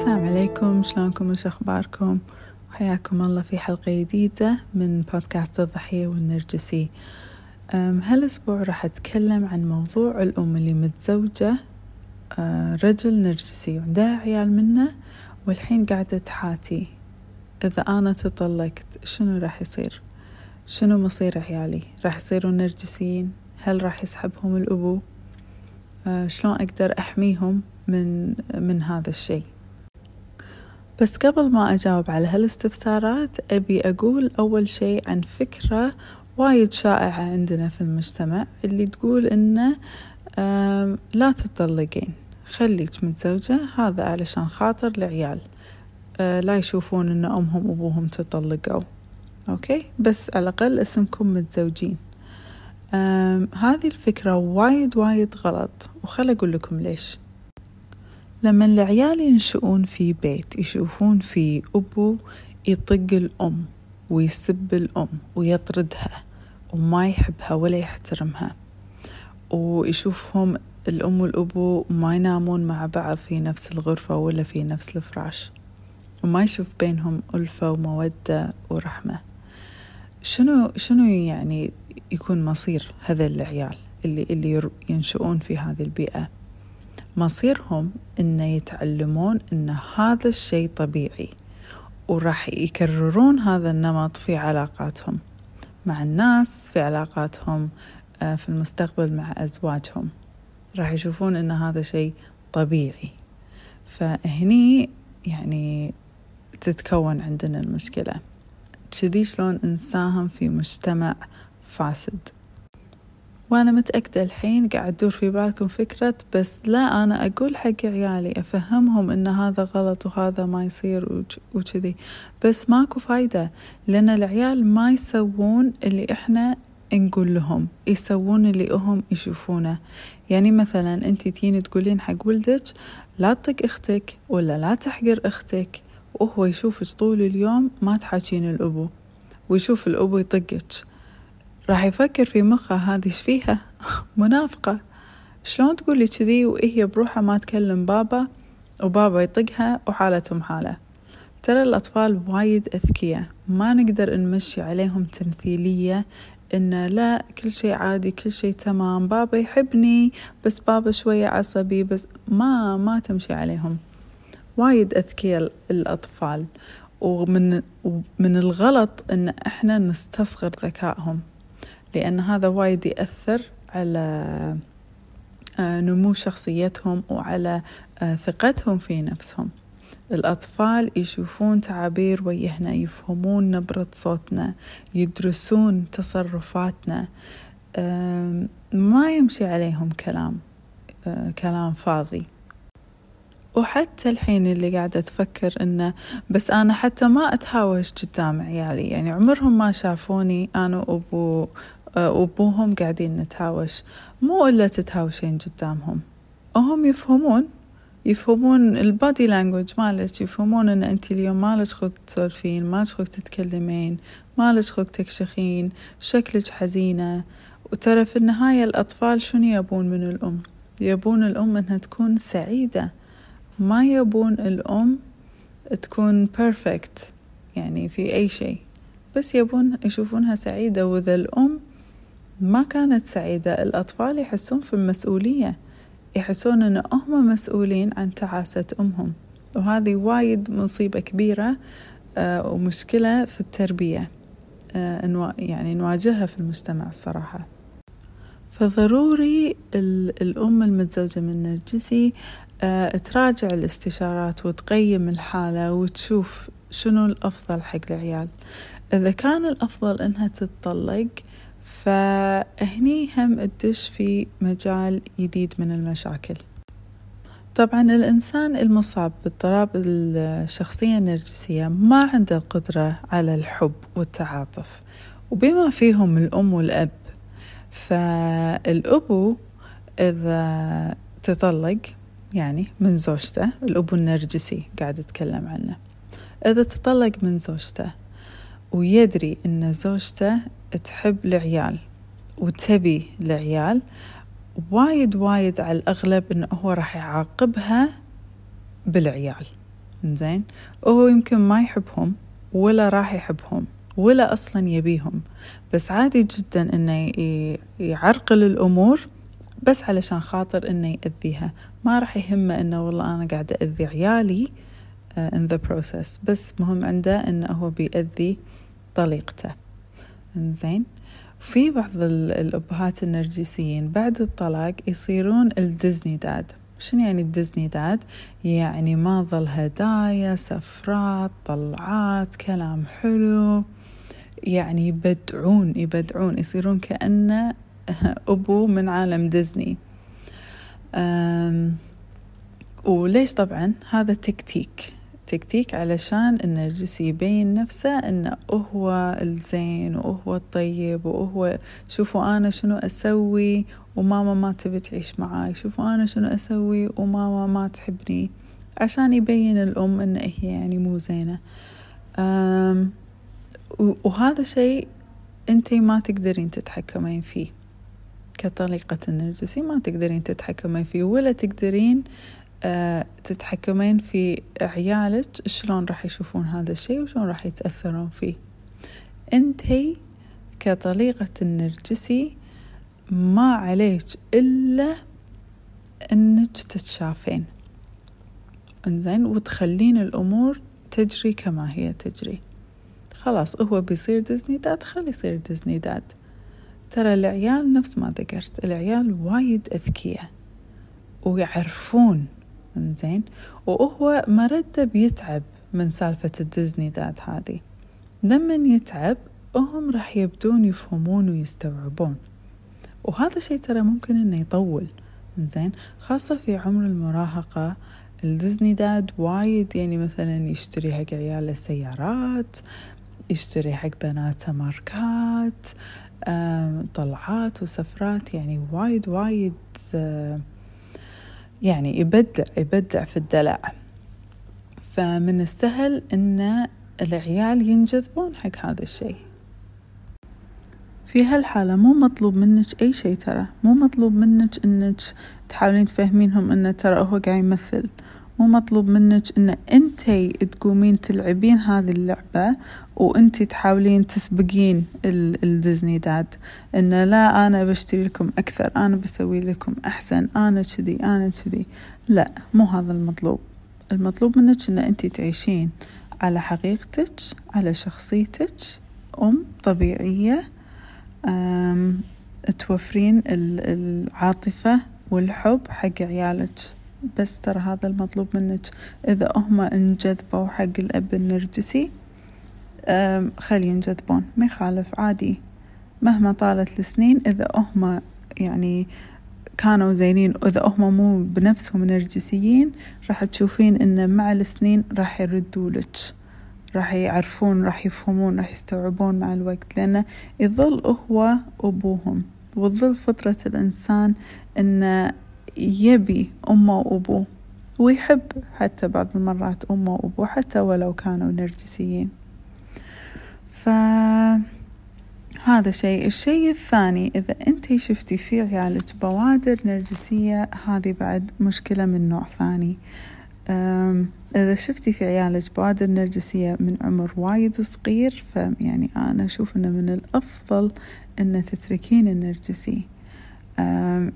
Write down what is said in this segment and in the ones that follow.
السلام عليكم. شلونكم؟ وش أخباركم؟ حياكم الله في حلقة جديدة من بودكاست الضحية والنرجسي. هالأسبوع راح أتكلم عن موضوع الأم اللي متزوجة أه، رجل نرجسي وعندها عيال منه والحين قاعدة تحاتي. إذا أنا تطلقت شنو راح يصير؟ شنو مصير عيالي؟ راح يصيرون نرجسيين؟ هل راح يسحبهم الأبو؟ أه، شلون أقدر أحميهم من من هذا الشيء؟ بس قبل ما أجاوب على هالاستفسارات أبي أقول أول شيء عن فكرة وايد شائعة عندنا في المجتمع اللي تقول إنه لا تطلقين خليك متزوجة هذا علشان خاطر العيال. أه، لا يشوفون إن أمهم وأبوهم تطلقوا. أوكي؟ بس على الأقل اسمكم متزوجين. هذه الفكرة وايد وايد غلط وخل أقول لكم ليش. لما العيال ينشؤون في بيت يشوفون في أبو يطق الأم ويسب الأم ويطردها وما يحبها ولا يحترمها. ويشوفهم الأم والأبو ما ينامون مع بعض في نفس الغرفة ولا في نفس الفراش. وما يشوف بينهم ألفة ومودة ورحمة. شنو شنو يعني يكون مصير هذا العيال اللي اللي ينشؤون في هذه البيئة؟ مصيرهم إن يتعلمون إن هذا الشيء طبيعي وراح يكررون هذا النمط في علاقاتهم مع الناس في علاقاتهم آه، في المستقبل مع أزواجهم. راح يشوفون إن هذا شيء طبيعي. فهني يعني تتكون عندنا المشكلة. كذي شلون نساهم في مجتمع فاسد. وأنا متأكدة الحين قاعد تدور في بالكم فكرة بس لا أنا أقول حق عيالي أفهمهم إن هذا غلط وهذا ما يصير وكذي. بس ماكو فايدة لأن العيال ما يسوون اللي إحنا نقول لهم يسوون اللي هم يشوفونه. يعني مثلا أنت تيني تقولين حق ولدك لا تطق أختك ولا لا تحقر أختك وهو يشوفك طول اليوم ما تحاكين الأبو ويشوف الأبو يطقك. راح يفكر في مخه هذه إيش فيها؟ منافقة. شلون تقولي كذي وهي بروحها ما تكلم بابا وبابا يطقها وحالتهم حالة ترى الأطفال وايد أذكياء. ما نقدر نمشي عليهم تمثيلية إن لا كل شيء عادي كل شيء تمام. بابا يحبني بس بابا شوية عصبي بس ما ما تمشي عليهم. وايد أذكياء الأطفال. ومن من الغلط إن إحنا نستصغر ذكائهم. لأن هذا وايد يأثر على آه، نمو شخصيتهم وعلى آه، ثقتهم في نفسهم. الأطفال يشوفون تعابير وجهنا يفهمون نبرة صوتنا يدرسون تصرفاتنا ما يمشي عليهم كلام آه، كلام فاضي. وحتى الحين اللي قاعدة تفكر إنه بس أنا حتى ما أتهاوش قدام عيالي يعني عمرهم ما شافوني أنا وأبو وأبوهم قاعدين نتهاوش. مو إلا تتهاوشين قدامهم. هم يفهمون؟ يفهمون البادي لانجوج مالك يفهمون إن أنت اليوم مالك خلق تسولفين مالك خلق تتكلمين مالك خلق تكشخين شكلك حزينة. وترى في النهاية الأطفال شنو يبون من الأم؟ يبون الأم أنها تكون سعيدة. ما يبون الأم تكون بيرفكت يعني في أي شيء. بس يبون يشوفونها سعيدة. وإذا الأم ما كانت سعيدة الأطفال يحسون في المسؤولية. يحسون أن هم مسؤولين عن تعاسة أمهم. وهذه وايد مصيبة كبيرة آه، ومشكلة في التربية آه، يعني نواجهها في المجتمع الصراحة. فضروري الأم المتزوجة من نرجسي آه، تراجع الاستشارات وتقيم الحالة وتشوف شنو الأفضل حق العيال. إذا كان الأفضل إنها تتطلق فهني هم تدش في مجال جديد من المشاكل. طبعا الإنسان المصاب باضطراب الشخصية النرجسية ما عنده القدرة على الحب والتعاطف وبما فيهم الأم والأب. فالأبو إذا تطلق يعني من زوجته الأبو النرجسي قاعد أتكلم عنه إذا تطلق من زوجته ويدري أن زوجته تحب العيال وتبي العيال وايد وايد على الأغلب أنه هو راح يعاقبها بالعيال. زين وهو يمكن ما يحبهم ولا راح يحبهم ولا أصلا يبيهم. بس عادي جدا إنه يعرقل الأمور بس علشان خاطر إنه يأذيها. ما راح يهمه إنه والله أنا قاعدة أذي عيالي uh, in the process. بس مهم عنده إنه هو بيأذي طليقته. إنزين. في بعض الأبهات النرجسيين بعد الطلاق يصيرون الـ Disney dad. شنو يعني الـ Disney dad؟ يعني ما ظل هدايا سفرات طلعات كلام حلو. يعني يبدعون يبدعون يصيرون كأنه أبو من عالم ديزني. وليش طبعا؟ هذا تكتيك. تكتيك علشان النرجسي يبين نفسه انه هو الزين وهو الطيب وهو شوفوا أنا شنو أسوي وماما ما تبي تعيش معاي شوفوا أنا شنو أسوي وماما ما تحبني. عشان يبين الأم انه هي يعني مو زينة. وهذا شيء أنتي ما تقدرين تتحكمين فيه. كطليقة النرجسي ما تقدرين تتحكمين فيه ولا تقدرين تتحكمين في عيالك شلون راح يشوفون هذا الشيء وشلون راح يتأثرون فيه. انتي كطليقة النرجسي ما عليك إلا إنك تتشافين. إنزين وتخلين الأمور تجري كما هي تجري. خلاص هو بيصير ديزني داد خلي يصير ديزني داد. ترى العيال نفس ما ذكرت العيال وايد أذكياء ويعرفون إنزين. وهو مرده بيتعب من سالفة الـ Disney dad هذه. لما يتعب هم راح يبدون يفهمون ويستوعبون. وهذا الشيء ترى ممكن إنه يطول. إنزين خاصة في عمر المراهقة الـ Disney dad وايد يعني مثلا يشتري حق عياله سيارات يشتري حق بناته ماركات طلعات وسفرات يعني وايد وايد يعني يبدع يبدع في الدلع. فمن السهل إن العيال ينجذبون حق هذا الشيء. في هالحالة مو مطلوب منك أي شيء ترى. مو مطلوب منك أنك تحاولين تفهمينهم أنه ترى هو قاعد يمثل. مو مطلوب منك إن أنتي تقومين تلعبين هذه اللعبة وأنتي تحاولين تسبقين الديزني داد انه لا أنا بشتري لكم أكثر أنا بسوي لكم أحسن أنا كذي أنا كذي. لا مو هذا المطلوب. المطلوب منك إن أنتي تعيشين على حقيقتك على شخصيتك أم طبيعية توفرين العاطفة والحب حق عيالك. بس ترى هذا المطلوب منك. إذا هم انجذبوا حق الأب النرجسي خلي ينجذبون ما يخالف عادي. مهما طالت السنين إذا هم يعني كانوا زينين وإذا هم مو بنفسهم نرجسيين راح تشوفين إن مع السنين راح يردوا لك. راح يعرفون راح يفهمون راح يستوعبون مع الوقت. لأنه يظل هو أبوهم وتظل فطرة الإنسان إنه يبي أمه وأبوه ويحب حتى بعض المرات أمه وأبوه حتى ولو كانوا نرجسيين. فهذا شيء. الشيء الثاني إذا أنت شفتي في عيالك بوادر نرجسية هذه بعد مشكلة من نوع ثاني. إذا شفتي في عيالك بوادر نرجسية من عمر وايد صغير فيعني أنا أشوف أنه من الأفضل أن تتركين النرجسي.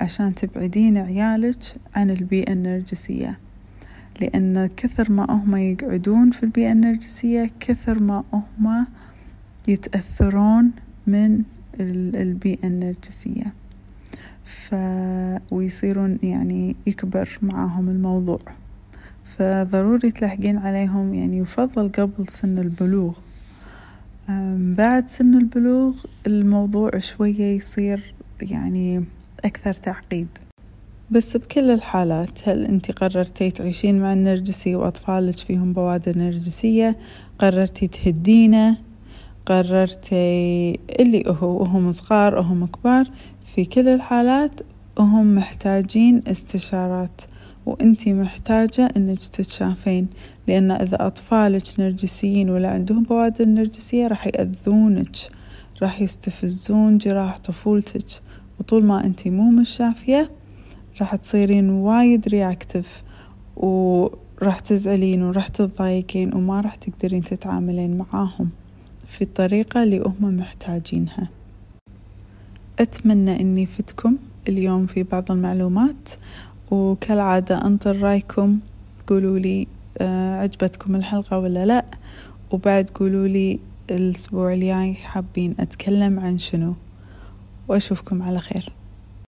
عشان تبعدين عيالك عن البيئة النرجسية لأن كثر ما هم يقعدون في البيئة النرجسية كثر ما هم يتأثرون من البيئة النرجسية ف... ويصيرون يعني يكبر معاهم الموضوع. فضروري تلحقين عليهم يعني يفضل قبل سن البلوغ. بعد سن البلوغ الموضوع شوية يصير يعني أكثر تعقيد. بس بكل الحالات هل أنت قررتي تعيشين مع النرجسي وأطفالك فيهم بوادر نرجسية؟ قررتي تهدينه؟ قررتي اللي هو وهم صغار وهم كبار؟ في كل الحالات هم محتاجين استشارات وانتي محتاجة أنك تتشافين لأن إذا أطفالك نرجسيين ولا عندهم بوادر نرجسية راح يأذونك راح يستفزون جراح طفولتك. وطول ما انتي مو مش شافية راح تصيرين وايد رياكتف وراح راح تزعلين وراح تتضايقين وما راح تقدرين تتعاملين معاهم في الطريقة اللي هم محتاجينها. أتمنى أني فتكم اليوم في بعض المعلومات وكالعادة أنطر رأيكم قولوا لي آه، عجبتكم الحلقة ولا لأ؟ وبعد قولوا لي الأسبوع الجاي حابين أتكلم عن شنو؟ وأشوفكم على خير.